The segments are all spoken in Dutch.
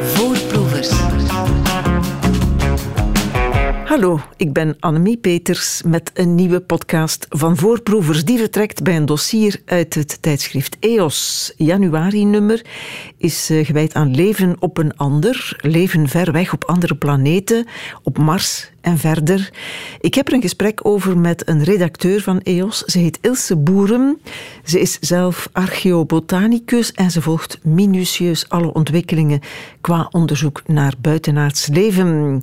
Voorproevers. Hallo, ik ben Annemie Peters met een nieuwe podcast van Voorproevers. Die vertrekt bij een dossier uit het tijdschrift EOS. Januari-nummer is eh, gewijd aan leven op een ander, leven ver weg op andere planeten, op Mars en verder. Ik heb er een gesprek over met een redacteur van EOS. Ze heet Ilse Boeren. Ze is zelf archeobotanicus en ze volgt minutieus alle ontwikkelingen qua onderzoek naar buitenaards leven.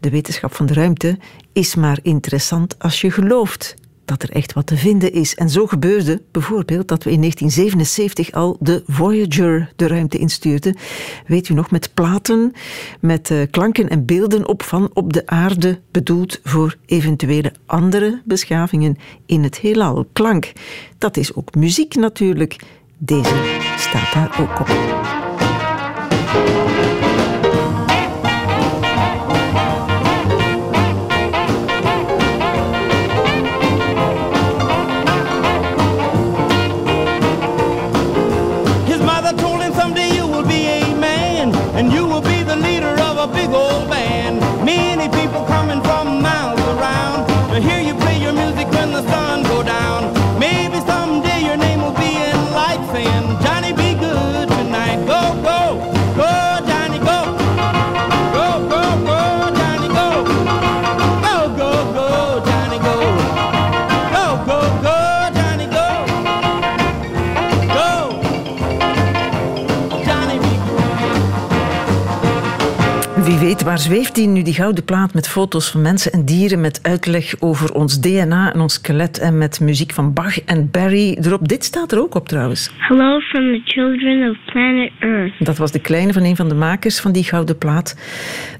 De wetenschap van de ruimte is maar interessant als je gelooft dat er echt wat te vinden is. En zo gebeurde bijvoorbeeld dat we in 1977 al de Voyager de ruimte instuurden. Weet u nog, met platen, met uh, klanken en beelden op van op de aarde, bedoeld voor eventuele andere beschavingen in het heelal. Klank, dat is ook muziek natuurlijk. Deze staat daar ook op. I told him someday you will be a man, and you will be the leader of a big old band. Many people waar zweeft die nu, die gouden plaat met foto's van mensen en dieren, met uitleg over ons DNA en ons skelet en met muziek van Bach en Barry erop. Dit staat er ook op trouwens. Hello from the children of planet Earth. Dat was de kleine van een van de makers van die gouden plaat.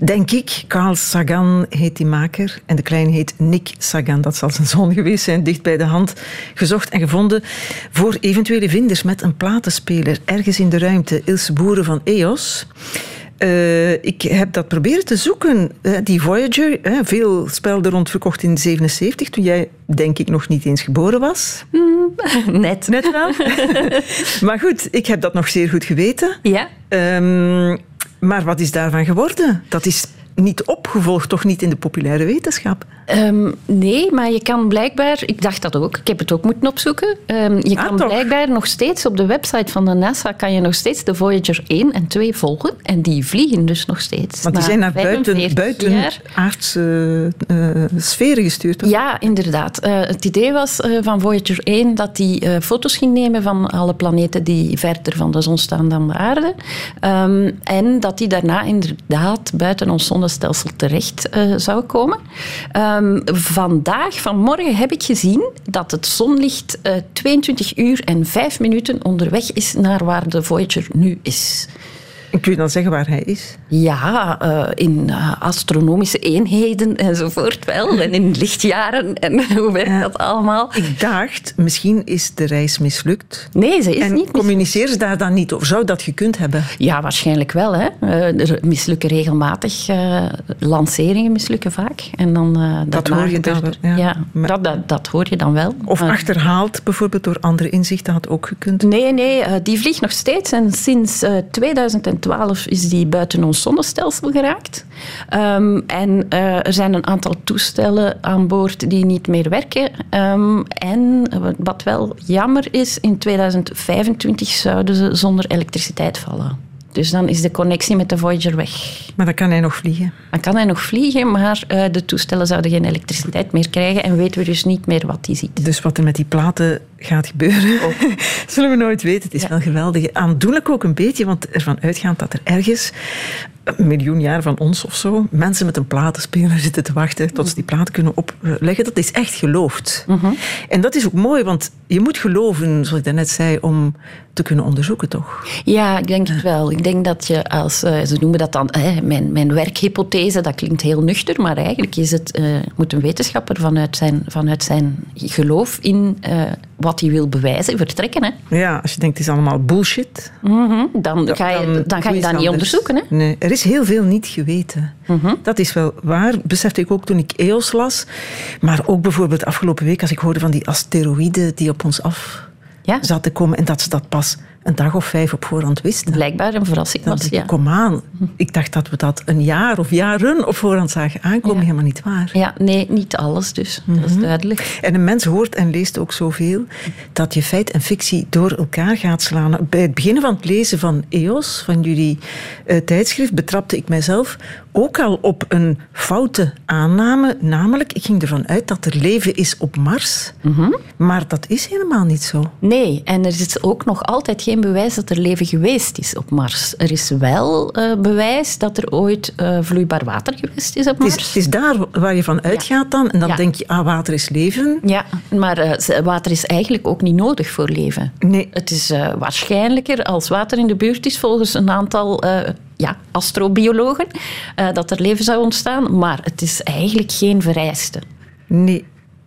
Denk ik, Carl Sagan heet die maker en de kleine heet Nick Sagan. Dat zal zijn zoon geweest zijn, dicht bij de hand. Gezocht en gevonden voor eventuele vinders met een platenspeler ergens in de ruimte. Ilse Boeren van EOS. Uh, ik heb dat proberen te zoeken. Uh, die Voyager, uh, veel spelden rond verkocht in 77, toen jij denk ik nog niet eens geboren was. Mm, net. Net wel. maar goed, ik heb dat nog zeer goed geweten. Ja. Um, maar wat is daarvan geworden? Dat is niet opgevolgd, toch niet in de populaire wetenschap? Um, nee, maar je kan blijkbaar, ik dacht dat ook, ik heb het ook moeten opzoeken. Um, je ah, kan toch? blijkbaar nog steeds op de website van de NASA kan je nog steeds de Voyager 1 en 2 volgen. En die vliegen dus nog steeds. Want die zijn naar buiten, buiten aardse uh, sferen gestuurd. Toch? Ja, inderdaad. Uh, het idee was uh, van Voyager 1 dat die foto's ging nemen van alle planeten die verder van de zon staan dan de aarde. Um, en dat die daarna inderdaad buiten ons zonnestelsel terecht zou komen. Um, vandaag, vanmorgen, heb ik gezien dat het zonlicht uh, 22 uur en 5 minuten onderweg is naar waar de Voyager nu is. En kun je dan zeggen waar hij is? Ja, uh, in uh, astronomische eenheden enzovoort wel. En in lichtjaren. En hoe werkt dat allemaal? Ik dacht, misschien is de reis mislukt. Nee, ze is en niet communiceer ze daar dan niet over? Zou dat gekund hebben? Ja, waarschijnlijk wel. Hè. er mislukken regelmatig. lanceringen mislukken vaak. En dan, dat hoor je dan wel. Ja, maar, dat, dat, dat, hoor je dan wel. Of achterhaald bijvoorbeeld door andere inzichten had ook gekund? Nee, nee. die vliegt nog steeds. En sinds 2012 is die buiten ons zonnestelsel geraakt. Um, en uh, er zijn een aantal toestellen aan boord die niet meer werken. Um, en wat wel jammer is, in 2025 zouden ze zonder elektriciteit vallen. Dus dan is de connectie met de Voyager weg. Maar dan kan hij nog vliegen? Dan kan hij nog vliegen, maar uh, de toestellen zouden geen elektriciteit meer krijgen en weten we dus niet meer wat hij ziet. Dus wat er met die platen gaat gebeuren, oh. zullen we nooit weten. Het is ja. wel geweldig. Aandoenlijk ook een beetje, want ervan uitgaand dat er ergens een miljoen jaar van ons of zo, mensen met een platenspeler zitten te wachten tot ze die platen kunnen opleggen. Dat is echt geloofd. Mm -hmm. En dat is ook mooi, want je moet geloven, zoals ik daarnet zei, om te kunnen onderzoeken, toch? Ja, ik denk het wel. Ik denk dat je als, uh, ze noemen dat dan mijn, mijn werkhypothese, dat klinkt heel nuchter, maar eigenlijk is het, uh, moet een wetenschapper vanuit zijn, vanuit zijn geloof in wat hij wil bewijzen vertrekken. Hè? Ja, als je denkt het is allemaal bullshit, mm -hmm. dan, ga je, dan, dan ga je dat niet onderzoeken. Hè? Nee, er is heel veel niet geweten. Mm -hmm. Dat is wel waar, besefte ik ook toen ik EOS las. Maar ook bijvoorbeeld afgelopen week als ik hoorde van die asteroïden die op ons af ja. zaten komen en dat ze dat pas een dag of vijf op voorhand wisten. Blijkbaar een verrassing was, ik, ja. kom aan. Ik dacht dat we dat een jaar of jaren op voorhand zagen aankomen. Ja. Helemaal niet waar. Ja, nee, niet alles dus. Dat Mhm. is duidelijk. En een mens hoort en leest ook zoveel dat je feit en fictie door elkaar gaat slaan. Bij het beginnen van het lezen van EOS, van jullie eh, tijdschrift, betrapte ik mijzelf ook al op een foute aanname. Namelijk, ik ging ervan uit dat er leven is op Mars. Mhm. Maar dat is helemaal niet zo. Nee, en er is ook nog altijd geen bewijs dat er leven geweest is op Mars. Er is wel eh, bewijs dat er ooit eh, vloeibaar water geweest is op Het is, Mars. het is daar waar je van uitgaat dan. En dan Ja. denk je, ah, water is leven. Ja, maar eh, water is eigenlijk ook niet nodig voor leven. Nee. Het is waarschijnlijker als water in de buurt is, volgens een aantal ja, astrobiologen, dat er leven zou ontstaan. Maar het is eigenlijk geen vereiste. Nee,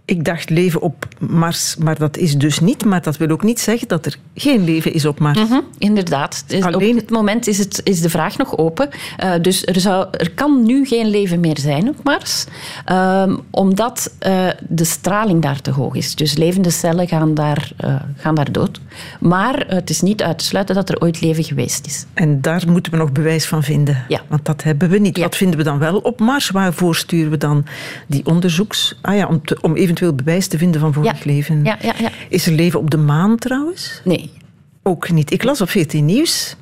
ik dacht leven op Mars, maar dat is dus niet. Maar dat wil ook niet zeggen dat er geen leven is op Mars. Mhm, inderdaad. Dus Alleen- Op dit moment is, het, is de vraag nog open. Eh, dus er, zou, er kan nu geen leven meer zijn op Mars, ehm, omdat eh, de straling daar te hoog is. Dus levende cellen gaan daar, eh, gaan daar dood. Maar het is niet uit te sluiten dat er ooit leven geweest is. En daar moeten we nog bewijs van vinden. Ja. Want dat hebben we niet. Ja. Wat vinden we dan wel op Mars? Waarvoor sturen we dan die onderzoeks... Ah ja, om, te- om eventueel bewijs te vinden van vorig Ja. leven. Ja, ja, ja. Is er leven op de maan trouwens? Nee. Ook niet. Ik las op 14 Nieuws.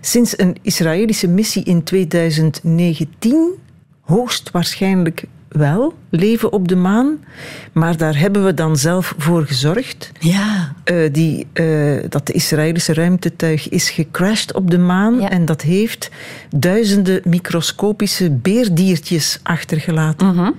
Sinds een Israëlische missie in 2019 hoogstwaarschijnlijk wel leven op de maan. Maar daar hebben we dan zelf voor gezorgd. Ja. Eh, die, eh, dat de Israëlische ruimtetuig is gecrashed op de maan. Ja. En dat heeft duizenden microscopische beerdiertjes achtergelaten. Mhm.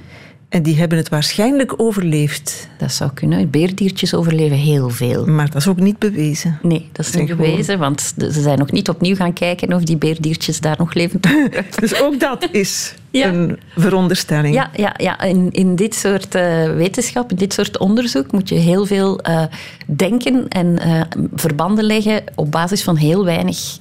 En die hebben het waarschijnlijk overleefd. Dat zou kunnen. Beerdiertjes overleven heel veel. Maar dat is ook niet bewezen. Nee, dat is niet gewoon. bewezen, want ze zijn nog niet opnieuw gaan kijken of die beerdiertjes daar nog levend Dus ook dat is Ja. een veronderstelling. Ja, ja, ja. In, in dit soort eh, wetenschap, in dit soort onderzoek, moet je heel veel eh, denken en eh, verbanden leggen op basis van heel weinig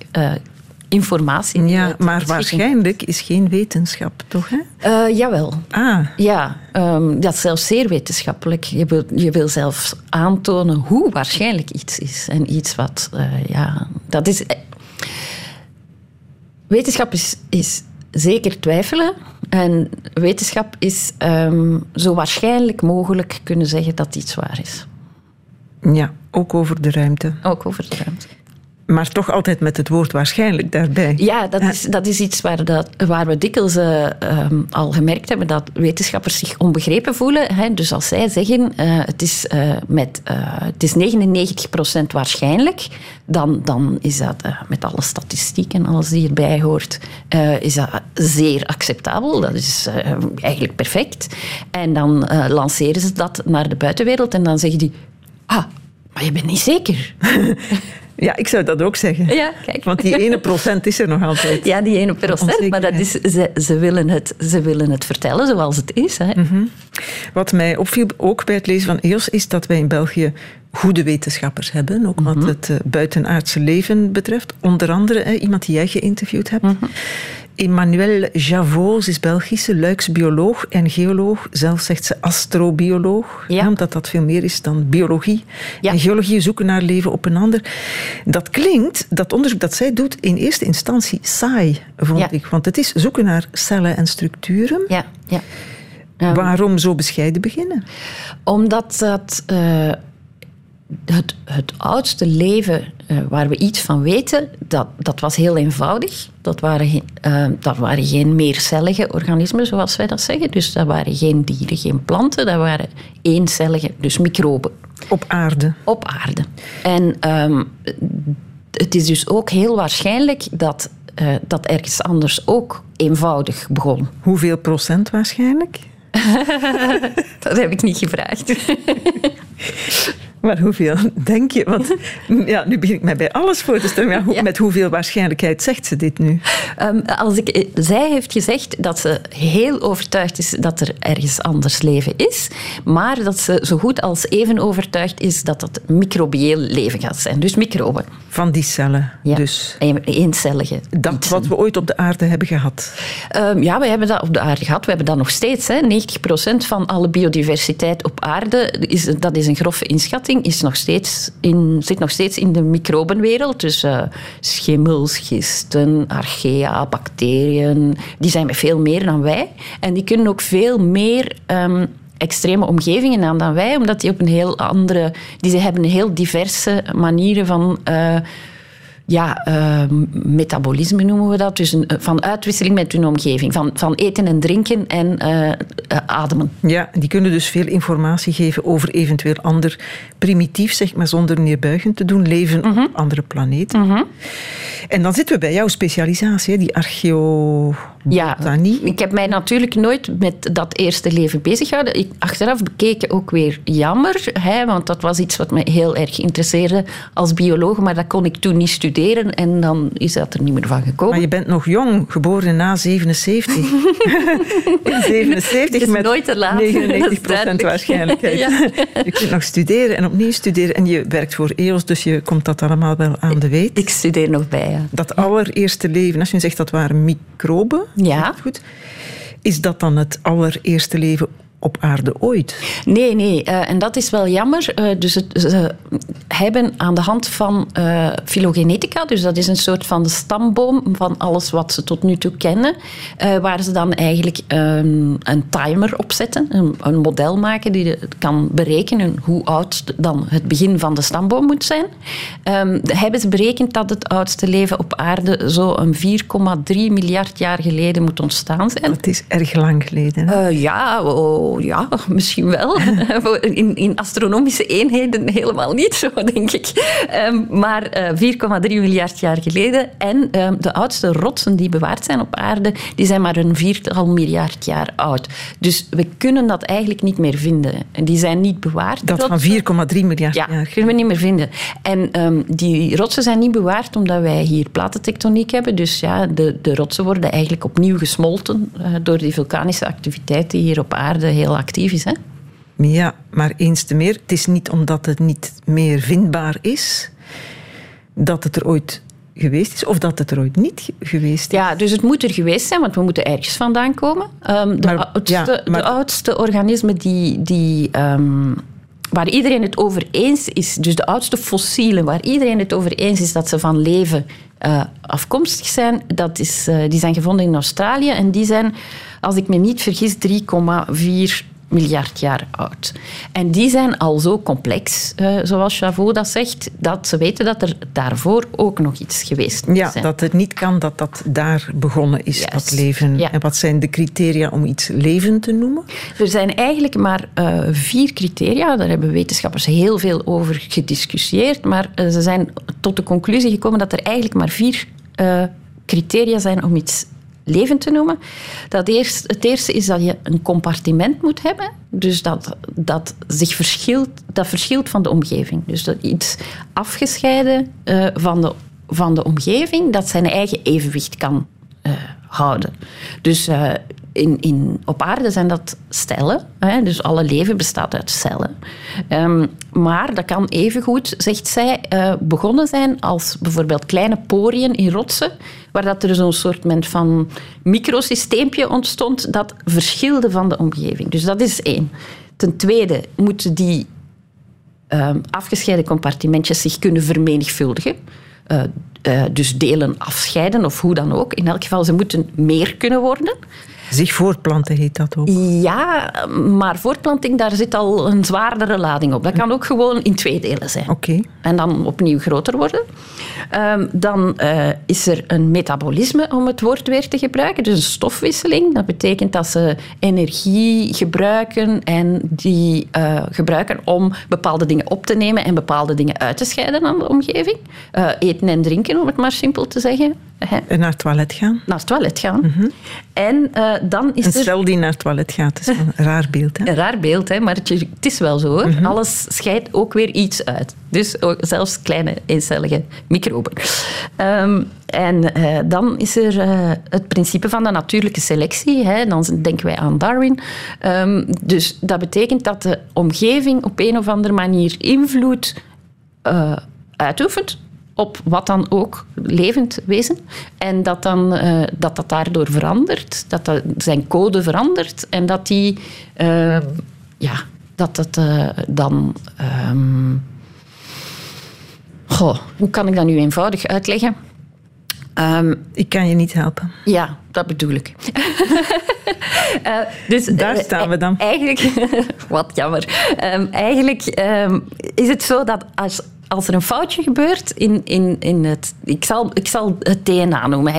informatie. Ja, maar waarschijnlijk is geen wetenschap, toch? Hè? Eh, jawel. Ah, Ja, ehm, dat is zelfs zeer wetenschappelijk. Je wil, je wil zelfs aantonen hoe waarschijnlijk iets is. En iets wat, eh, ja, dat is. eh, Wetenschap is, is zeker twijfelen. En wetenschap is ehm, zo waarschijnlijk mogelijk kunnen zeggen dat iets waar is. ja, ook over de ruimte. Ook over de ruimte. Maar toch altijd met het woord waarschijnlijk daarbij. Ja, dat is, dat is iets waar, dat, waar we dikwijls eh, ehm, al gemerkt hebben dat wetenschappers zich onbegrepen voelen. Hè. Dus als zij zeggen eh, het, is, eh, met, het is 99% waarschijnlijk, dan, dan is dat met alle statistiek en alles die erbij hoort, is dat zeer acceptabel. Dat is eigenlijk perfect. En dan lanceren ze dat naar de buitenwereld en dan zeggen die, ah, maar je bent niet zeker. Ja, ik zou dat ook zeggen. Ja, kijk. Want die ene procent is er nog altijd. Ja, die ene procent. Maar dat is, ze, ze, willen het, ze willen het vertellen zoals het is. Hè. Wat mij opviel, ook bij het lezen van EOS, is dat wij in België goede wetenschappers hebben. Ook wat het uh, buitenaardse leven betreft. Onder andere hè, iemand die jij geïnterviewd hebt. Emmanuel Javot is Belgische luiksbioloog en geoloog. Zelf zegt ze astrobioloog. Ja. omdat dat veel meer is dan biologie. Ja. En geologie zoeken naar leven op een ander. Dat klinkt, dat onderzoek dat zij doet, in eerste instantie saai, vond Ja. ik. Want het is zoeken naar cellen en structuren. Ja, ja. Ja. Waarom zo bescheiden beginnen? Omdat dat, eh, het, het oudste leven eh, waar we iets van weten, dat, dat was heel eenvoudig. Dat waren, geen- eh, dat waren geen meercellige organismen, zoals wij dat zeggen. Dus dat waren geen dieren, geen planten. Dat waren eencellige, dus microben. Op aarde. op aarde. En ehm, het is dus ook heel waarschijnlijk dat eh, dat ergens anders ook eenvoudig begon. Hoeveel procent waarschijnlijk? Dat heb ik niet gevraagd. Maar hoeveel denk je? Want ja, nu begin ik mij bij alles voor te stellen. Ja, hoe- Ja. Met hoeveel waarschijnlijkheid zegt ze dit nu? Ehm, als ik, eh, zij heeft gezegd dat ze heel overtuigd is dat er ergens anders leven is, maar dat ze zo goed als even overtuigd is dat het microbieel leven gaat zijn. Dus microben. Van die cellen. Ja. Dus Een- eencellige. dat iets. wat we ooit op de aarde hebben gehad. Ehm, ja, we hebben dat op de aarde gehad. We hebben dat nog steeds. Hè. 90% van alle biodiversiteit op aarde, is, dat is een grove inschatting, is nog steeds in, zit nog steeds in de microbenwereld. Dus uh, schimmels, gisten, archaea, bacteriën. Die zijn veel meer dan wij. En die kunnen ook veel meer... Um, extreme omgevingen aan dan wij, omdat die op een heel andere... Die hebben heel diverse manieren van... Uh, ja, uh, metabolisme noemen we dat. Dus een, van uitwisseling met hun omgeving. Van, van eten en drinken en uh, uh, ademen. Ja, die kunnen dus veel informatie geven over eventueel ander primitief, zeg maar zonder neerbuigend te doen, leven mm -hmm. op andere planeten. Mm -hmm. En dan zitten we bij jouw specialisatie, die archeo... Ja, ik heb mij natuurlijk nooit met dat eerste leven bezig gehouden. Ik, achteraf bekeken ook weer jammer, hè, want dat was iets wat me heel erg interesseerde als bioloog, maar dat kon ik toen niet studeren en dan is dat er niet meer van gekomen. Maar je bent nog jong, geboren na 77. 77 is met nooit te laat. 99 procent waarschijnlijkheid. ja. Je kunt nog studeren en opnieuw studeren en je werkt voor EOS, dus je komt dat allemaal wel aan de weet. Ik studeer nog bij, ja. Dat allereerste leven, als je zegt dat waren microben, ja. Goed. Is dat dan het allereerste leven op aarde ooit? Nee, nee. Uh, en dat is wel jammer. Uh, dus het, ze hebben aan de hand van uh, filogenetica, dus dat is een soort van de stamboom van alles wat ze tot nu toe kennen, waar ze dan eigenlijk um, een timer op zetten, een, een, model maken die kan berekenen hoe oud dan het begin van de stamboom moet zijn. Um, hebben ze berekend dat het oudste leven op aarde zo een 4,3 miljard jaar geleden moet ontstaan zijn. Dat is erg lang geleden. ja, oh, ja, misschien wel. in, in, astronomische eenheden helemaal niet zo, denk ik. Um, maar uh, 4,3 miljard jaar geleden. En um, de oudste rotsen die bewaard zijn op aarde, die zijn maar een viertal miljard jaar oud. Dus we kunnen dat eigenlijk niet meer vinden. En die zijn niet bewaard. Dat van 4,3 miljard ja, jaar? kunnen we niet meer vinden. En um, die rotsen zijn niet bewaard omdat wij hier platentectoniek hebben. Dus ja, de, de rotsen worden eigenlijk opnieuw gesmolten uh, door die vulkanische activiteit die hier op aarde heel actief is. Hè? Ja, maar eens te meer. Het is niet omdat het niet meer vindbaar is dat het er ooit geweest is, of dat het er ooit niet geweest is. Ja, dus het moet er geweest zijn, want we moeten ergens vandaan komen. Um, de, maar, oudste, ja, maar... de oudste organismen die, die um, waar iedereen het over eens is, dus de oudste fossielen waar iedereen het over eens is dat ze van leven uh, afkomstig zijn, dat is, uh, die zijn gevonden in Australië en die zijn, als ik me niet vergis, 3,4 miljard jaar oud. En die zijn al zo complex, uh, zoals Chavot dat zegt, dat ze weten dat er daarvoor ook nog iets geweest is. Ja, dat het niet kan dat dat daar begonnen is, yes. dat leven. Ja. En wat zijn de criteria om iets leven te noemen? Er zijn eigenlijk maar uh, vier criteria. Daar hebben wetenschappers heel veel over gediscussieerd. Maar uh, ze zijn tot de conclusie gekomen dat er eigenlijk maar vier criteria zijn om iets leven te noemen. Dat eerst, het eerste is dat je een compartiment moet hebben. Dus dat, dat zich verschilt, dat verschilt van de omgeving. Dus dat iets afgescheiden uh, van, de, van de omgeving, dat zijn eigen evenwicht kan uh, houden. Dus uh, in, in, op aarde zijn dat cellen. Hè, dus alle leven bestaat uit cellen. Um, maar dat kan evengoed, zegt zij, begonnen zijn als bijvoorbeeld kleine poriën in rotsen, waar dat er zo'n soort van microsysteempje ontstond dat verschilde van de omgeving. Dus dat is één. Ten tweede moeten die um, afgescheiden compartimentjes zich kunnen vermenigvuldigen. Uh, uh, dus delen afscheiden of hoe dan ook. In elk geval, ze moeten meer kunnen worden. Zich voortplanten heet dat ook. Ja, maar voortplanting, daar zit al een zwaardere lading op. Dat kan ook gewoon in twee delen zijn. Oké. Okay. En dan opnieuw groter worden. Um, dan uh, is er een metabolisme, om het woord weer te gebruiken. Dus een stofwisseling. Dat betekent dat ze energie gebruiken en die uh, gebruiken om bepaalde dingen op te nemen en bepaalde dingen uit te scheiden aan de omgeving. Uh, eten en drinken, om het maar simpel te zeggen. En naar het toilet gaan. Naar het toilet gaan. Mm -hmm. En uh, dan is een cel er... die naar het toilet gaat, is een raar beeld. Hè? Een raar beeld, hè? maar het, is wel zo. Hoor. Mm -hmm. Alles scheidt ook weer iets uit. Dus zelfs kleine eencellige microben. Um, en uh, dan is er uh, het principe van de natuurlijke selectie. Hè? Dan denken wij aan Darwin. Um, dus dat betekent dat de omgeving op een of andere manier invloed uitoefent op wat dan ook levend wezen. En dat dan, uh, dat, dat daardoor verandert, dat, dat zijn code verandert en dat die, uh, ja, dat het eh, dan. ehm, goh, hoe kan ik dat nu eenvoudig uitleggen? Ehm, Ik kan je niet helpen. ja, dat bedoel ik. Eh, dus, Daar eh, staan we dan. Eigenlijk, wat jammer. Ehm, eigenlijk ehm, is het zo dat als, als er een foutje gebeurt in, in, in het... Ik zal, ik zal het DNA noemen.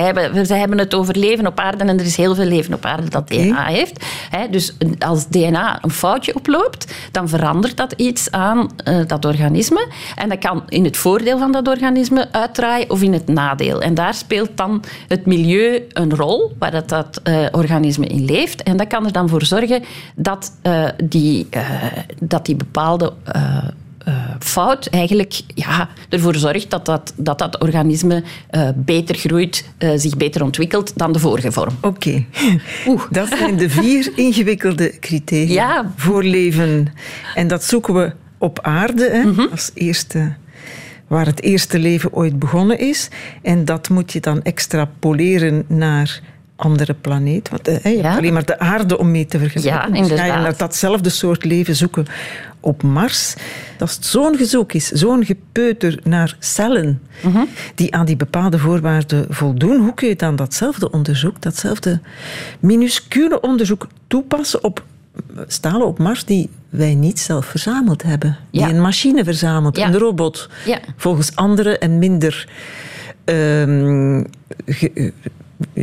Ze hebben het over leven op aarde en er is heel veel leven op aarde dat. DNA heeft. Dus als DNA een foutje oploopt, dan verandert dat iets aan eh, dat organisme. En dat kan in het voordeel van dat organisme uitdraaien of in het nadeel. En daar speelt dan het milieu een rol, waar dat, dat eh, organisme in leeft. En dat kan er dan voor zorgen dat, eh, die, dat die bepaalde eh, fout eigenlijk ja, ervoor zorgt dat dat, dat, dat organisme eh, beter groeit, eh, zich beter ontwikkelt dan de vorige vorm. Oké. Oeh. Dat zijn de vier ingewikkelde criteria Ja. voor leven. En dat zoeken we op aarde hè, Mhm. als eerste, waar het eerste leven ooit begonnen is. En dat moet je dan extrapoleren naar andere planeten. Want eh, je hebt alleen maar de aarde om mee te vergelijken. Ja, ga je naar datzelfde soort leven zoeken op Mars. Als het zo'n gezoek is, zo'n gepeuter naar cellen Mhm. die aan die bepaalde voorwaarden voldoen, hoe kun je dan datzelfde onderzoek, datzelfde minuscule onderzoek toepassen op stalen op Mars die wij niet zelf verzameld hebben? Ja. Die een machine verzamelt, Ja. een robot, Ja. volgens andere en minder ehm, ge-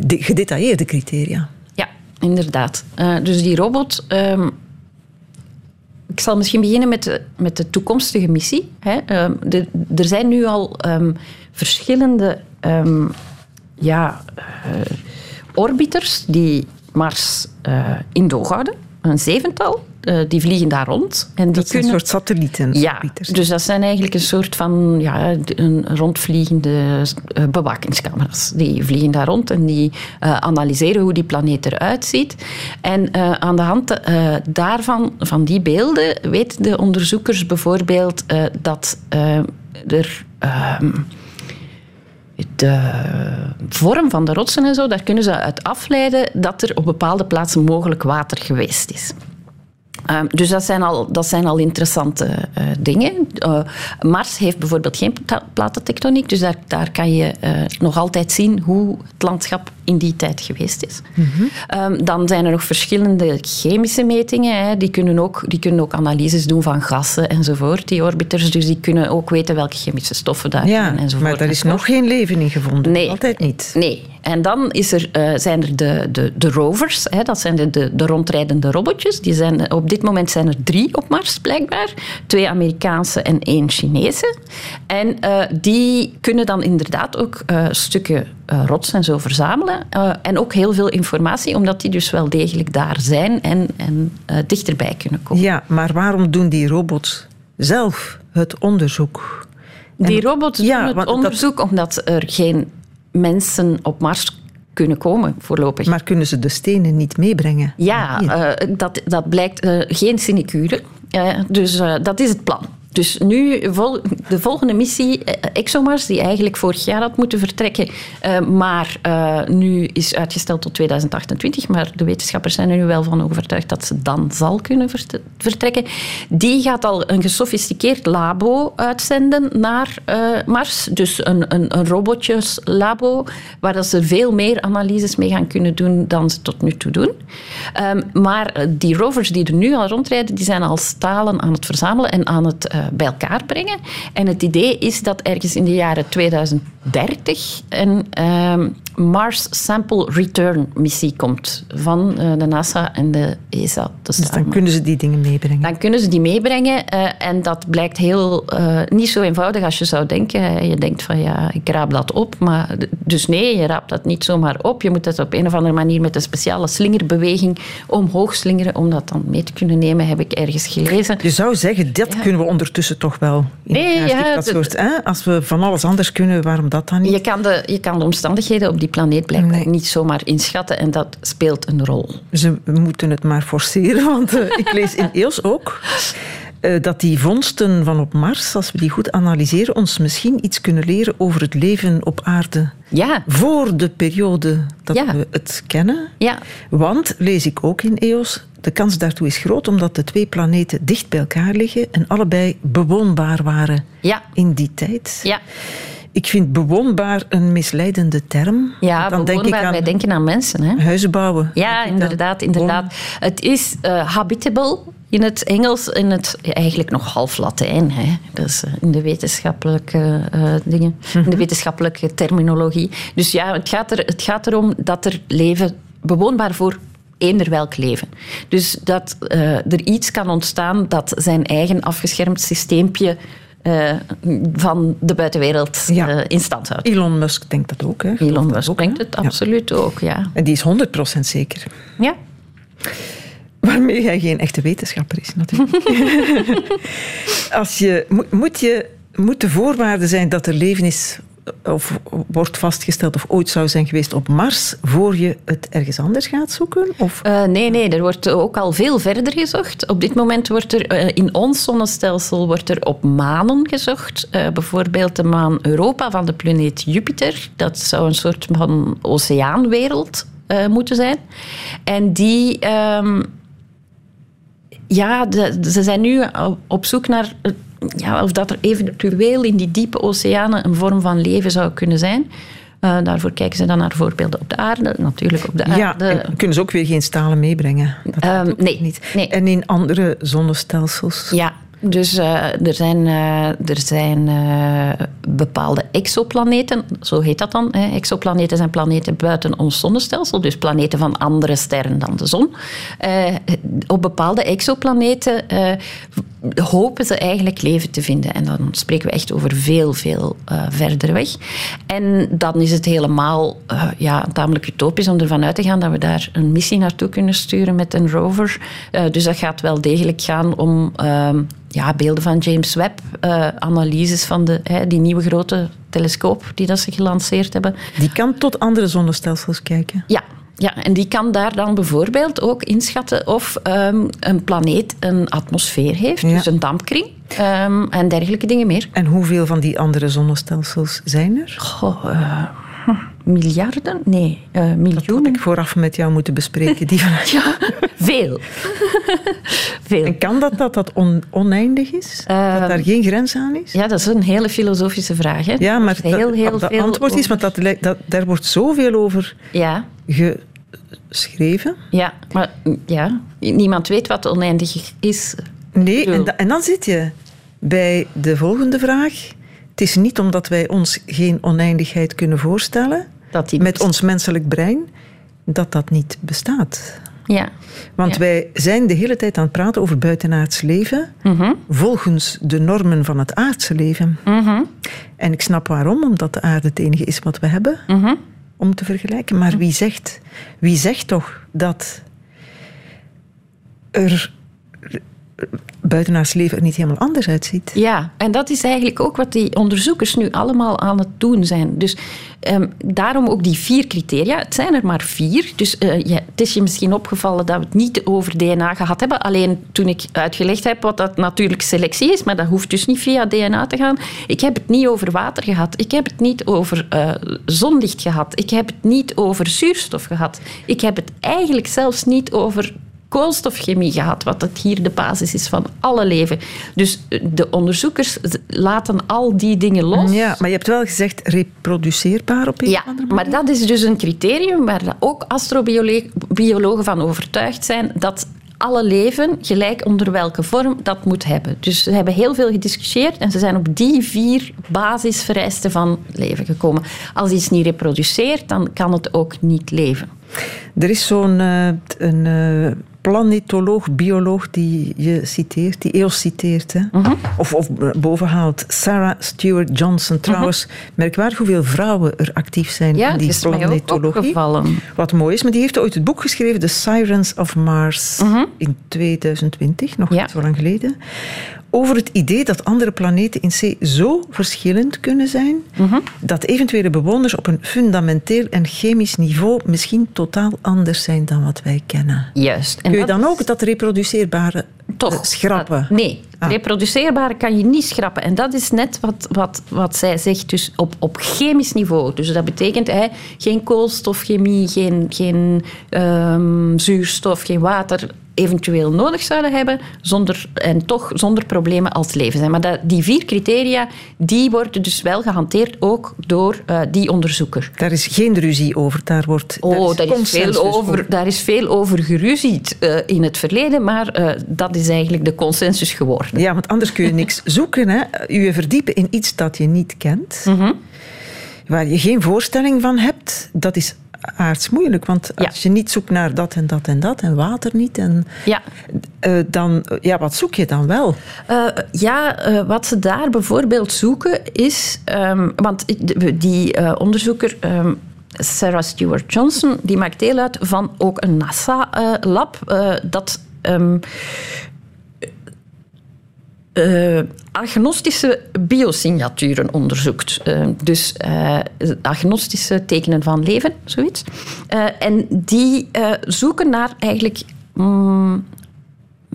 gedetailleerde criteria. Ja, inderdaad. Eh, dus die robot. ehm, ik zal misschien beginnen met de, met de toekomstige missie. Hè. Ehm, er zijn nu al ehm, verschillende ja, eh, orbiters die Mars eh, in doog houden. Een zevental. Eh, die vliegen daar rond. En die Dat zijn kunnen... een soort satellieten. Ja, dus dat zijn eigenlijk een soort van ja, een rondvliegende eh, bewakingscamera's. Die vliegen daar rond en die eh, analyseren hoe die planeet eruit ziet. En aan de hand daarvan, van die beelden, weten de onderzoekers bijvoorbeeld dat er. ehm, de vorm van de rotsen en zo, daar kunnen ze uit afleiden dat er op bepaalde plaatsen mogelijk water geweest is. Ehm, dus dat zijn al, dat zijn al interessante eh, dingen. Eh, Mars heeft bijvoorbeeld geen pla- platentectoniek, dus daar, daar kan je eh, nog altijd zien hoe het landschap in die tijd geweest is. Ehm, dan zijn er nog verschillende chemische metingen. Hè. Die, kunnen ook, die kunnen ook analyses doen van gassen enzovoort, die orbiters. Dus die kunnen ook weten welke chemische stoffen daar ja, zijn enzovoort. maar daar is nog geen leven in gevonden. Nee. Altijd niet. Nee. En dan is er, eh, zijn er de, de, de rovers, hè, dat zijn de, de, de rondrijdende robotjes. Die zijn, op dit moment zijn er drie op Mars, blijkbaar. Twee Amerikaanse en één Chinese. En eh, die kunnen dan inderdaad ook eh, stukken eh, rots en zo verzamelen. Eh, en ook heel veel informatie, omdat die dus wel degelijk daar zijn en, en eh, dichterbij kunnen komen. Ja, maar waarom doen die robots zelf het onderzoek? Die robots Ja, doen het dat- onderzoek omdat er geen mensen op Mars kunnen komen voorlopig. Maar kunnen ze de stenen niet meebrengen? Ja, dat, dat blijkt geen sinecure. Dus dat is het plan. Dus nu de volgende missie, eh, ExoMars, die eigenlijk vorig jaar had moeten vertrekken, eh, maar eh, nu is uitgesteld tot 2028. Maar de wetenschappers zijn er nu wel van overtuigd dat ze dan zal kunnen vert- vertrekken. Die gaat al een gesofisticeerd labo uitzenden naar Mars. Dus een, een, een robotjeslabo, waar dat ze veel meer analyses mee gaan kunnen doen dan ze tot nu toe doen. Ehm, maar die rovers die er nu al rondrijden, die zijn al stalen aan het verzamelen en aan het bij elkaar brengen. En het idee is dat ergens in de jaren 2030 een ehm, Mars Sample Return missie komt van eh, de NASA en de ESA. te dus dan kunnen ze die dingen meebrengen. Dan kunnen ze die meebrengen eh, en dat blijkt heel eh, niet zo eenvoudig als je zou denken. Je denkt van ja, ik raap dat op, maar dus nee, je raapt dat niet zomaar op. Je moet dat op een of andere manier met een speciale slingerbeweging omhoog slingeren om dat dan mee te kunnen nemen, heb ik ergens gelezen. Je zou zeggen, dat kunnen we ondertussen toch wel. in Nee, ja, dat soort, hè? Als we van alles anders kunnen, waarom dat dan niet? Je kan, de, je kan de omstandigheden op die planeet blijkbaar Nee. niet zomaar inschatten en dat speelt een rol. Ze moeten het maar forceren, want eh, ik lees in EOS ook eh, dat die vondsten van op Mars, als we die goed analyseren, ons misschien iets kunnen leren over het leven op aarde. Ja. Voor de periode dat Ja. we het kennen. Ja. Want, lees ik ook in EOS, de kans daartoe is groot omdat de twee planeten dicht bij elkaar liggen en allebei bewoonbaar waren Ja. in die tijd. Ja. Ik vind bewoonbaar een misleidende term. Ja, dan denk ik aan wij denken aan mensen. Hè? huizen bouwen. Ja, inderdaad, inderdaad. Het is eh, habitable in het Engels, in het eigenlijk nog half Latijn. Hè. Dat is eh, in de wetenschappelijke eh, dingen, in de wetenschappelijke terminologie. Dus ja, het gaat, er, het gaat erom dat er leven bewoonbaar voor eender welk leven. Dus dat er iets kan ontstaan dat zijn eigen afgeschermd systeempje eh, van de buitenwereld Ja. eh, in stand houdt. Elon Musk denkt dat ook. Hè? Elon Musk ook, denkt het Ja. absoluut ook, ja. En die is 100% zeker. ja. Waarmee hij geen echte wetenschapper is, natuurlijk. Als je, moet, moet, je, moet de voorwaarde zijn dat er leven is of wordt vastgesteld of ooit zou zijn geweest op Mars voor je het ergens anders gaat zoeken? Of Eh, nee, nee, er wordt ook al veel verder gezocht. Op dit moment wordt er eh, in ons zonnestelsel wordt er op manen gezocht. Eh, bijvoorbeeld de maan Europa van de planeet Jupiter. Dat zou een soort van oceaanwereld moeten zijn. En die... ehm, ja, ze zijn nu op- zoek naar ja, of dat er eventueel in die diepe oceanen een vorm van leven zou kunnen zijn. Eh, daarvoor kijken ze dan naar voorbeelden op de aarde, natuurlijk op de ja, aarde. en kunnen ze ook weer geen stalen meebrengen? Dat Ehm, nee, niet. nee. En in andere zonnestelsels? Ja, dus eh, er zijn, eh, er zijn bepaalde exoplaneten, zo heet dat dan. Hè. Exoplaneten zijn planeten buiten ons zonnestelsel, dus planeten van andere sterren dan de zon. Op bepaalde exoplaneten hopen ze eigenlijk leven te vinden. En dan spreken we echt over veel, veel eh, verder weg. En dan is het helemaal eh, ja, tamelijk utopisch om ervan uit te gaan dat we daar een missie naartoe kunnen sturen met een rover. Eh, dus dat gaat wel degelijk gaan om ehm, ja, beelden van James Webb, analyses van de, hè, die nieuwe grote telescoop die dat ze gelanceerd hebben. Die kan tot andere zonnestelsels kijken. Ja, ja, en die kan daar dan bijvoorbeeld ook inschatten of ehm, een planeet een atmosfeer heeft, Ja. dus een dampkring ehm, en dergelijke dingen meer. En hoeveel van die andere zonnestelsels zijn er? Goh, eh, hm, miljarden? Nee, eh, Dat had miljoenen. ik vooraf met jou moeten bespreken. Die van... Ja, veel. veel. En kan dat dat dat on- oneindig is? dat Ehm, daar geen grens aan is? Ja, dat is een hele filosofische vraag. Hè. Ja, maar heel, dat, heel dat veel antwoord is, want dat, daar wordt zoveel over Ja, geschreven. ja, maar ja, niemand weet wat oneindig is. Nee, en, da- en dan zit je bij de volgende vraag. Het is niet omdat wij ons geen oneindigheid kunnen voorstellen Dat met ons menselijk brein, dat dat niet bestaat. Ja. Want Ja. wij zijn de hele tijd aan het praten over buitenaards leven, Mhm. volgens de normen van het aardse leven. Mhm. En ik snap waarom, omdat de aarde het enige is wat we hebben Mhm. om te vergelijken. Maar wie zegt, wie zegt toch dat er buitenaards leven er niet helemaal anders uitziet? Ja, en dat is eigenlijk ook wat die onderzoekers nu allemaal aan het doen zijn. Dus ehm, daarom ook die vier criteria. Het zijn er maar vier. Dus eh, het is je misschien opgevallen dat we het niet over DNA gehad hebben. Alleen toen ik uitgelegd heb wat dat natuurlijk selectie is, maar dat hoeft dus niet via DNA te gaan. Ik heb het niet over water gehad. Ik heb het niet over eh, zonlicht gehad. Ik heb het niet over zuurstof gehad. Ik heb het eigenlijk zelfs niet over koolstofchemie gehad, wat het hier de basis is van alle leven. Dus eh, de onderzoekers laten al die dingen los. Ja, maar je hebt wel gezegd reproduceerbaar op een Ja, andere maar dat is dus een criterium waar dat ook astrobiologen van overtuigd zijn dat alle leven, gelijk onder welke vorm, dat moet hebben. Dus ze hebben heel veel gediscussieerd en ze zijn op die vier basisvereisten van leven gekomen. Als iets niet reproduceert, dan kan het ook niet leven. Er is zo'n eh, een eh, planetoloog, bioloog die je citeert, die EOS citeert, hè? Mhm. of, of bovenhaalt. Sarah Stewart Johnson. Trouwens, merkwaardig hoeveel vrouwen er actief zijn Mhm. Ja, in die is planetologie. Wat mooi is, maar die heeft ooit het boek geschreven, The Sirens of Mars, in 2020, nog Mhm. Ja. niet zo lang geleden. Over het idee dat andere planeten in C zo verschillend kunnen zijn, Mhm. dat eventuele bewoners op een fundamenteel en chemisch niveau misschien totaal anders zijn dan wat wij kennen. Juist. En Kun je dan ook dat reproduceerbare toch. Eh, schrappen? Dat, nee, ah. reproduceerbare kan je niet schrappen. En dat is net wat, wat, wat zij zegt, dus op, op chemisch niveau. Dus dat betekent hè, geen koolstofchemie, geen, geen um, zuurstof, geen water eventueel nodig zouden hebben zonder, en toch zonder problemen als leven zijn. Maar dat, die vier criteria die worden dus wel gehanteerd ook door uh, die onderzoeker. Daar is geen ruzie over. Daar, wordt, oh, daar, is, veel over, daar is veel over geruzied uh, in het verleden, maar uh, dat is eigenlijk de consensus geworden. Ja, want anders kun je niks zoeken. Hè? Je verdiepen in iets dat je niet kent. Mm -hmm. Waar je geen voorstelling van hebt, dat is aards moeilijk. Want als je niet zoekt naar dat en dat en dat en water niet, en, ja. Uh, dan, ja, wat zoek je dan wel? Uh, ja, uh, wat ze daar bijvoorbeeld zoeken is... Um, want die onderzoeker... Um, Sarah Stewart Johnson, die maakt deel uit van ook een NASA-lab dat um, uh, agnostische biosignaturen onderzoekt. Uh, dus uh, agnostische tekenen van leven, zoiets. en die zoeken naar eigenlijk mm,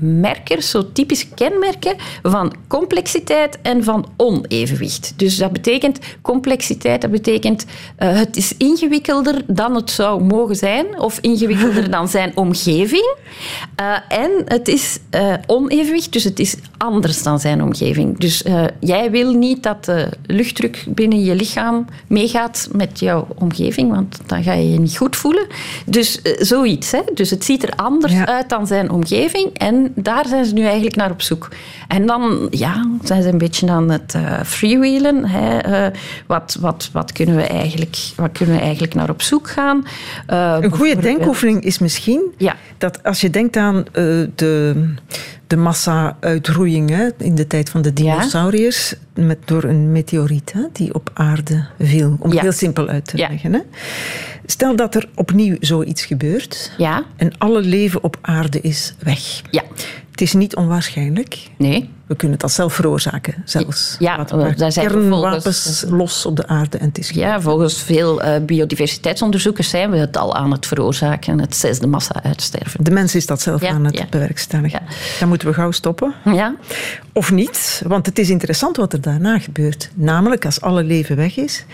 merkers, zo typische kenmerken van complexiteit en van onevenwicht. Dus dat betekent complexiteit, dat betekent uh, het is ingewikkelder dan het zou mogen zijn, of ingewikkelder dan zijn omgeving. Uh, en het is uh, onevenwicht, dus het is anders dan zijn omgeving. Dus jij wil niet dat de luchtdruk binnen je lichaam meegaat met jouw omgeving, want dan ga je je niet goed voelen. Dus zoiets. Hè? Dus het ziet er anders ja. uit dan zijn omgeving en daar zijn ze nu eigenlijk naar op zoek. En dan ja, zijn ze een beetje aan het uh, freewheelen. Hè. Uh, wat, wat, wat, kunnen we eigenlijk, wat kunnen we eigenlijk naar op zoek gaan? Uh, een goede denkoefening is misschien ja. dat als je denkt aan de, de massa-uitroeiing in de tijd van de dinosauriërs ja. met, door een meteoriet hè, die op aarde viel. Om het heel simpel uit te leggen. Hè. Stel dat er opnieuw zoiets gebeurt ja. en alle leven op aarde is weg. Ja. Het is niet onwaarschijnlijk. Nee. We kunnen dat zelf veroorzaken, zelfs. Ja, daar zijn kernwapens los op de aarde en het is Ja, volgens veel uh, biodiversiteitsonderzoekers zijn we het al aan het veroorzaken, het zesde massa-uitsterven. De mens is dat zelf aan het ja. bewerkstelligen. Dan moeten we gauw stoppen. Ja. Of niet, want het is interessant wat er daarna gebeurt. Namelijk, als alle leven weg is,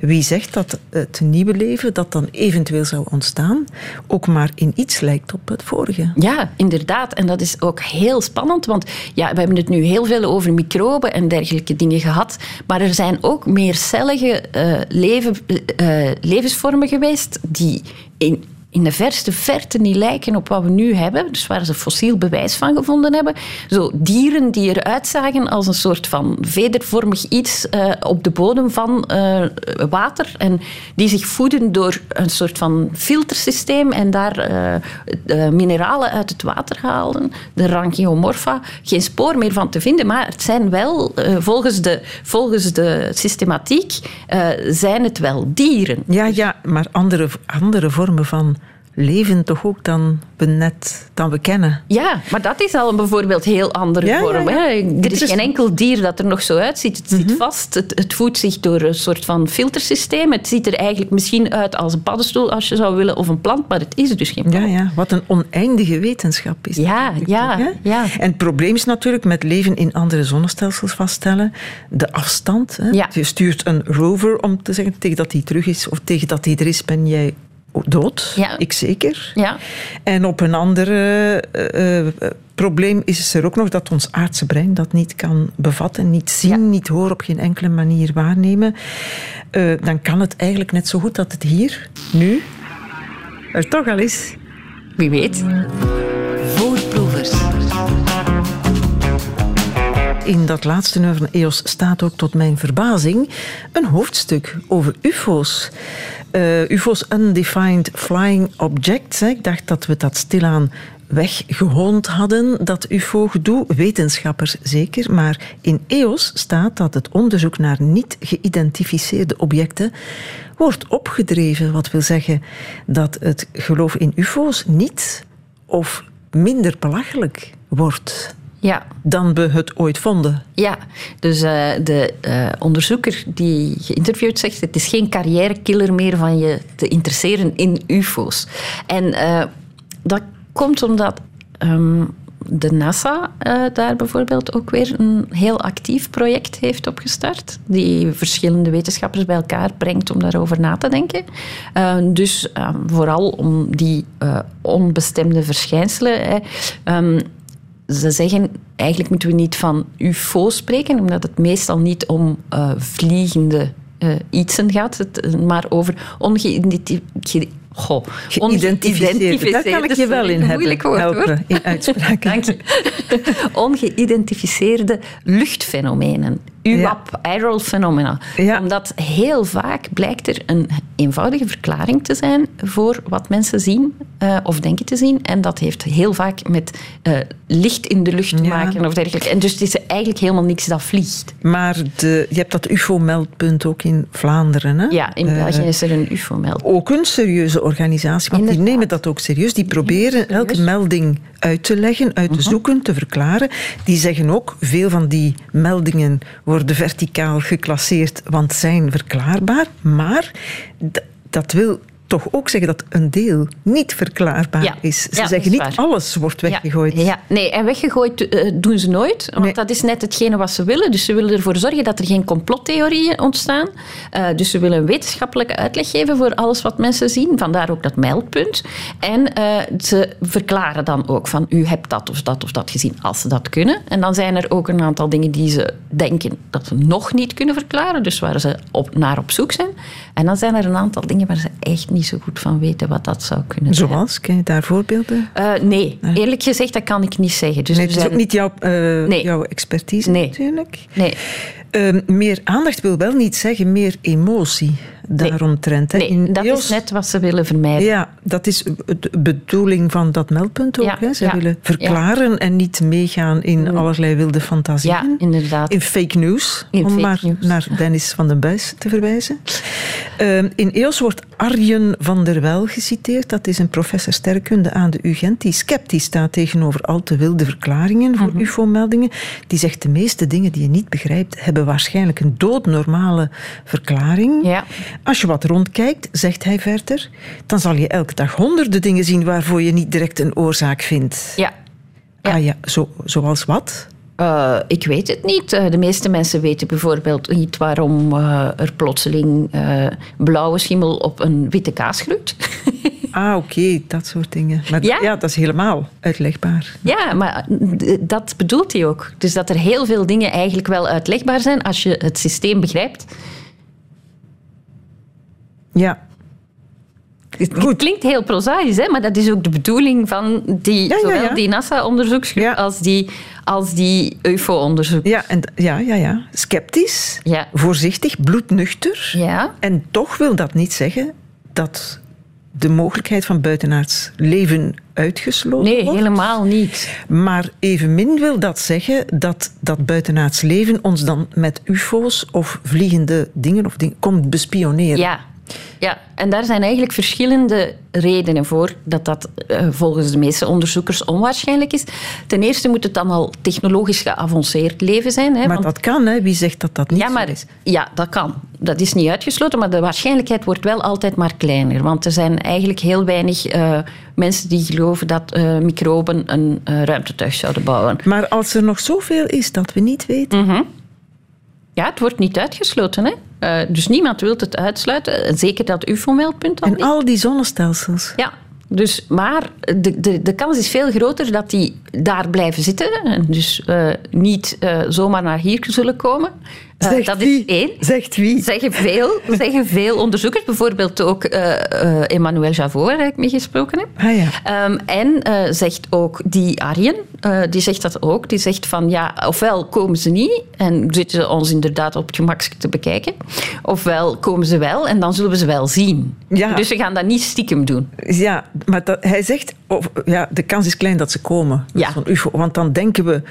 wie zegt dat het nieuwe leven dat dan eventueel zou ontstaan, ook maar in iets lijkt op het vorige? Ja, inderdaad. En dat is ook heel spannend, want ja, we hebben het nu heel veel over microben en dergelijke dingen gehad. Maar er zijn ook meercellige uh, leven, uh, levensvormen geweest die in in de verste verte niet lijken op wat we nu hebben. Dus waar ze fossiel bewijs van gevonden hebben. Zo dieren die eruit zagen als een soort van vedervormig iets uh, op de bodem van uh, water. En die zich voeden door een soort van filtersysteem en daar uh, mineralen uit het water halen. De Rangiomorpha. Geen spoor meer van te vinden, maar het zijn wel, volgens, de, volgens de systematiek, zijn het wel dieren. Ja, ja, maar andere, andere vormen van leven toch ook dan we net dan we kennen. Ja, maar dat is al een bijvoorbeeld heel andere ja, vorm. Ja, ja. Er is geen enkel dier dat er nog zo uitziet. Het zit mm -hmm. vast, het, het, voedt zich door een soort van filtersysteem. Het ziet er eigenlijk misschien uit als een paddenstoel als je zou willen, of een plant, maar het is dus geen plant. Ja, ja. wat een oneindige wetenschap is. Ja, ja, ja. En het probleem is natuurlijk met leven in andere zonnestelsels vaststellen, de afstand. Hè. Je stuurt een rover om te zeggen tegen dat hij terug is, of tegen dat hij er is, ben jij dood, ja. ik zeker. Ja. En op een ander uh, uh, probleem is er ook nog dat ons aardse brein dat niet kan bevatten, niet zien, ja. niet horen, op geen enkele manier waarnemen. Uh, dan kan het eigenlijk net zo goed dat het hier, nu, er toch al is. Wie weet. Voorproevers. In dat laatste nummer van EOS staat ook tot mijn verbazing een hoofdstuk over UFO's. Uh, UFO's Undefined Flying Objects. Ik dacht dat we dat stilaan weggehoond hadden, dat UFO-gedoe. Wetenschappers zeker. Maar in EOS staat dat het onderzoek naar niet geïdentificeerde objecten wordt opgedreven. Wat wil zeggen dat het geloof in UFO's niet of minder belachelijk wordt ja. dan we het ooit vonden. Ja, dus uh, de uh, onderzoeker die geïnterviewd zegt... het is geen carrièrekiller meer van je te interesseren in ufo's. En uh, dat komt omdat... Um, de NASA uh, daar bijvoorbeeld ook weer een heel actief project heeft opgestart, die verschillende wetenschappers bij elkaar brengt om daarover na te denken. Uh, dus vooral om die onbestemde verschijnselen. Um, ze zeggen, eigenlijk moeten we niet van UFO spreken, omdat het meestal niet om vliegende uh, ietsen gaat, het, maar over ongeïdentificeerde Goh, Geïdentificeerd. Daar kan ik je wel in hebben, woord, helpen in uitspraken. Dank je. Ongeïdentificeerde luchtfenomenen. UAP, ja. Aerial Phenomena. Omdat heel vaak blijkt er een eenvoudige verklaring te zijn voor wat mensen zien uh, of denken te zien. En dat heeft heel vaak met uh, licht in de lucht te maken of dergelijke. En dus het is eigenlijk helemaal niks dat vliegt. Maar de, je hebt dat UFO-meldpunt ook in Vlaanderen. Hè? Ja, in België uh, is er een UFO-meldpunt. Ook een serieuze organisatie, want die nemen dat ook serieus. Die proberen elke melding uit te leggen, uit te mhm. zoeken, te verklaren. Die zeggen ook, veel van die meldingen worden verticaal geclasseerd, want zijn verklaarbaar. Maar dat wil toch ook zeggen dat een deel niet verklaarbaar is. Ze zeggen niet alles wordt weggegooid. Ja, nee, en weggegooid uh, doen ze nooit, want dat is net hetgene wat ze willen. Dus ze willen ervoor zorgen dat er geen complottheorieën ontstaan. Uh, dus ze willen een wetenschappelijke uitleg geven voor alles wat mensen zien, vandaar ook dat meldpunt. En uh, ze verklaren dan ook van u hebt dat of dat of dat gezien, als ze dat kunnen. En dan zijn er ook een aantal dingen die ze denken dat ze nog niet kunnen verklaren, dus waar ze op, naar op zoek zijn. En dan zijn er een aantal dingen waar ze echt niet niet zo goed van weten wat dat zou kunnen zijn. Zoals? Ken je daar voorbeelden? Uh, nee, eerlijk gezegd, dat kan ik niet zeggen. Dus nee, het is ook niet jouw, uh, nee. jouw expertise nee. natuurlijk. Nee. Uh, meer aandacht wil wel niet zeggen meer emotie daaromtrent. Nee, nee dat is net wat ze willen vermijden. Ja, dat is de bedoeling van dat meldpunt ook. Ja, hè? Ze willen verklaren en niet meegaan in mm. allerlei wilde fantasieën. Ja, inderdaad. In fake news, in om maar naar Dennis van den Buis te verwijzen. Uh, in EOS wordt Arjen van der Wel geciteerd. Dat is een professor sterkunde aan de UGent die sceptisch staat tegenover al te wilde verklaringen voor mhm. UFO-meldingen. Die zegt de meeste dingen die je niet begrijpt hebben waarschijnlijk een doodnormale verklaring. Ja. Als je wat rondkijkt, zegt hij verder, dan zal je elke dag honderden dingen zien waarvoor je niet direct een oorzaak vindt. Ja. ja. Ah ja, zo, zoals wat? Uh, ik weet het niet. Uh, de meeste mensen weten bijvoorbeeld niet waarom uh, er plotseling blauwe schimmel op een witte kaas groeit. ah, oké, dat soort dingen. Maar ja? ja? dat is helemaal uitlegbaar. Ja, maar dat bedoelt hij ook. Dus dat er heel veel dingen eigenlijk wel uitlegbaar zijn als je het systeem begrijpt. Ja. Het klinkt heel prozaïs, hè? maar dat is ook de bedoeling van die, zowel die NASA-onderzoeksgroep als die, als die UFO-onderzoek. Ja, en, ja, ja, ja. Sceptisch, voorzichtig, bloednuchter. Ja. En toch wil dat niet zeggen dat de mogelijkheid van buitenaards leven uitgesloten nee, wordt. Nee, helemaal niet. Maar evenmin wil dat zeggen dat dat buitenaards leven ons dan met ufo's of vliegende dingen of dingen komt bespioneren. Ja, ja, en daar zijn eigenlijk verschillende redenen voor dat dat uh, volgens de meeste onderzoekers onwaarschijnlijk is. Ten eerste moet het dan al technologisch geavanceerd leven zijn. Hè, maar want... dat kan, hè? wie zegt dat dat niet ja, maar, is? Ja, dat kan. Dat is niet uitgesloten, maar de waarschijnlijkheid wordt wel altijd maar kleiner. Want er zijn eigenlijk heel weinig uh, mensen die geloven dat uh, microben een ruimtetuig zouden bouwen. Maar als er nog zoveel is dat we niet weten... Mm -hmm. Ja, het wordt niet uitgesloten. Hè? Uh, dus niemand wil het uitsluiten. Zeker dat UFO-meldpunt En al die zonnestelsels. Ja, dus, maar de, de, de kans is veel groter dat die daar blijven zitten. En dus uh, niet uh, zomaar naar hier zullen komen. Uh, Zegt dat wie? is één. Zegt wie? Zeggen veel, zeggen veel onderzoekers. Bijvoorbeeld ook Emmanuel Javot, waar ik mee gesproken heb. Ah, ja. Um, en zegt ook die Arjen, die zegt dat ook. Die zegt van, ja, ofwel komen ze niet en zitten ze ons inderdaad op het gemak te bekijken. Ofwel komen ze wel en dan zullen we ze wel zien. Ja. Dus we gaan dat niet stiekem doen. Ja, maar dat, hij zegt, of, ja, de kans is klein dat ze komen. Ja. Van UFO, want dan denken we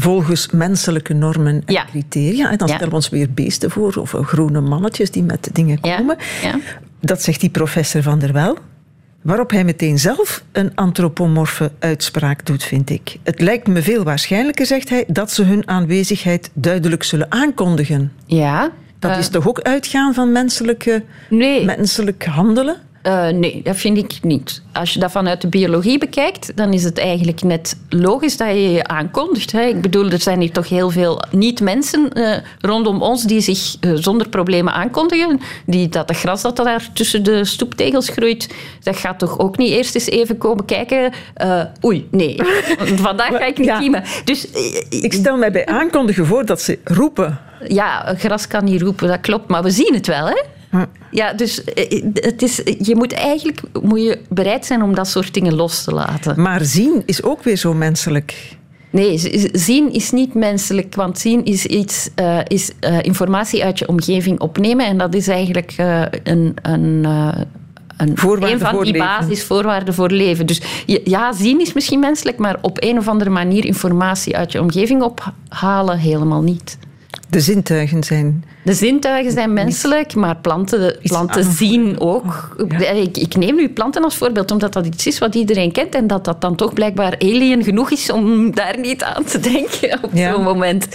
volgens menselijke normen en criteria. En dan stellen we ons weer beesten voor, of groene mannetjes die met dingen komen. Ja. Dat zegt die professor Van der Wel. Waarop hij meteen zelf een antropomorfe uitspraak doet, vind ik. Het lijkt me veel waarschijnlijker, zegt hij, dat ze hun aanwezigheid duidelijk zullen aankondigen. Ja. Dat is toch ook uitgaan van menselijke, nee. menselijk handelen? Uh, nee, dat vind ik niet. Als je dat vanuit de biologie bekijkt, dan is het eigenlijk net logisch dat je je aankondigt. Hè. Ik bedoel, er zijn hier toch heel veel niet-mensen uh, rondom ons die zich uh, zonder problemen aankondigen. Die, dat de gras dat daar tussen de stoeptegels groeit, dat gaat toch ook niet eerst eens even komen kijken. oei, nee, vandaag ga ik niet ja. kiemen. Dus, ik stel mij bij aankondigen voor dat ze roepen. Ja, gras kan niet roepen, dat klopt. Maar we zien het wel, hè? Ja, dus eh, het is, je moet eigenlijk moet je bereid zijn om dat soort dingen los te laten. Maar zien is ook weer zo menselijk. Nee, zien is niet menselijk, want zien is, iets, uh, is uh, informatie uit je omgeving opnemen. En dat is eigenlijk uh, een, een, een, een van die basisvoorwaarden voor leven. Dus ja, zien is misschien menselijk, maar op een of andere manier informatie uit je omgeving ophalen helemaal niet. De zintuigen zijn. De zintuigen zijn menselijk, maar planten, planten zien ook. Ik, ik, neem nu planten als voorbeeld, omdat dat iets is wat iedereen kent en dat dat dan toch blijkbaar alien genoeg is om daar niet aan te denken op zo'n moment.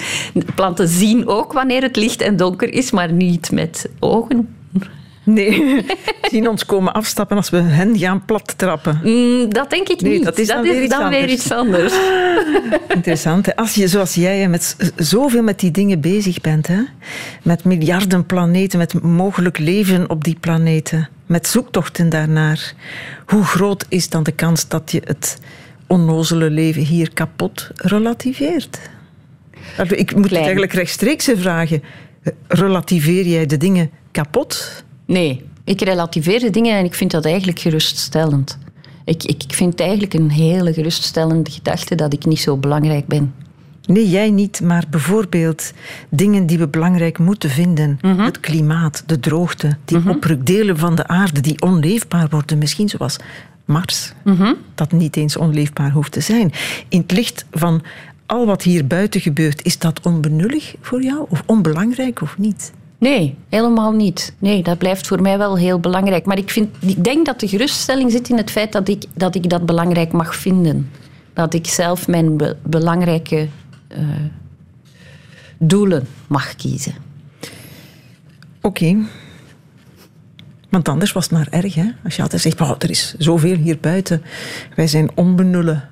Planten zien ook wanneer het licht en donker is, maar niet met ogen. Nee, zien ons komen afstappen als we hen gaan plat trappen. Mm, dat denk ik niet. Dat is dan, weer, iets dan weer, iets anders. Interessant. Als je, zoals jij, met zoveel met die dingen bezig bent, hè? met miljarden planeten, met mogelijk leven op die planeten, met zoektochten daarnaar, hoe groot is dan de kans dat je het onnozele leven hier kapot relativeert? Ik moet het eigenlijk rechtstreeks vragen. Relativeer jij de dingen kapot? Nee, ik relativeer de dingen en ik vind dat eigenlijk geruststellend. Ik, ik vind het eigenlijk een hele geruststellende gedachte dat ik niet zo belangrijk ben. Nee, jij niet, maar bijvoorbeeld dingen die we belangrijk moeten vinden. Mhm. Het klimaat, de droogte, die mm oprukdelen van de aarde die onleefbaar worden, misschien zoals Mars, mhm. dat niet eens onleefbaar hoeft te zijn. In het licht van al wat hier buiten gebeurt, is dat onbenullig voor jou of onbelangrijk of niet? Nee, helemaal niet. Nee, dat blijft voor mij wel heel belangrijk. Maar ik, vind, ik denk dat de geruststelling zit in het feit dat ik dat, ik dat belangrijk mag vinden. Dat ik zelf mijn belangrijke uh, doelen mag kiezen. Oké. Want anders was het maar erg, hè? Als je altijd zegt, oh, er is zoveel hier buiten. Wij zijn onbenullen.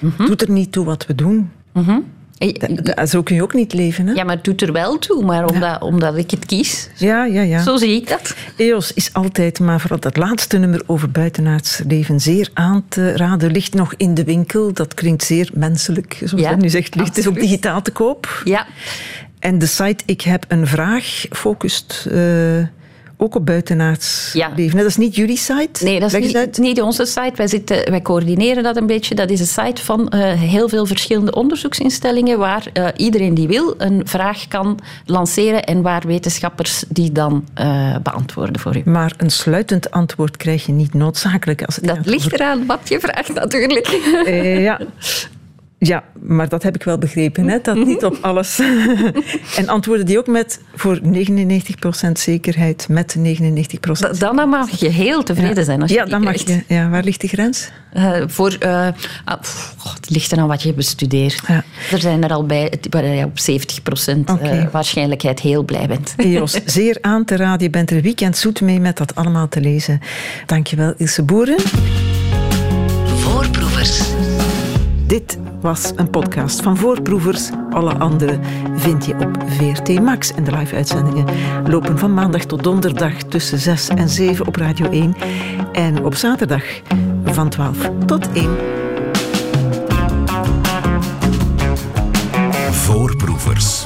Mm Doet er niet toe wat we doen. Mm zo kun je ook niet leven. Hè? Ja, maar het doet er wel toe, maar omdat, omdat ik het kies. Ja, ja, ja. Zo zie ik dat. EOS is altijd, maar vooral dat laatste nummer over buitenaards leven, zeer aan te raden. Ligt nog in de winkel. Dat klinkt zeer menselijk, zoals ja, nu zegt. Ligt is ook digitaal te koop. Ja. En de site Ik heb een vraag focust. Uh, ook op buitenaards ja. leven. Dat is niet jullie site? Nee, dat is niet, niet, onze site. Wij, zitten, wij coördineren dat een beetje. Dat is een site van uh, heel veel verschillende onderzoeksinstellingen waar uh, iedereen die wil een vraag kan lanceren en waar wetenschappers die dan uh, beantwoorden voor u. Maar een sluitend antwoord krijg je niet noodzakelijk. Als het dat ligt eraan wat je vraagt natuurlijk. ja. Ja, maar dat heb ik wel begrepen, hè? dat niet op alles. en antwoorden die ook met voor 99% zekerheid, met 99%. Dan mag je heel tevreden zijn als je Ja, dan mag je. Ja, waar ligt de grens? Uh, voor, uh, het ligt eraan wat je bestudeert. Ja. Er zijn er al bij waar je op 70% okay. uh, waarschijnlijkheid heel blij bent. Eos, zeer aan te raden. Je bent er weekend zoet mee met dat allemaal te lezen. Dankjewel, Ilse Boeren. Voorproevers. Dit was een podcast van Voorproevers. Alle andere vind je op VRT Max. En de live-uitzendingen lopen van maandag tot donderdag tussen 6 en 7 op Radio 1. En op zaterdag van 12 tot 1. Voorproevers.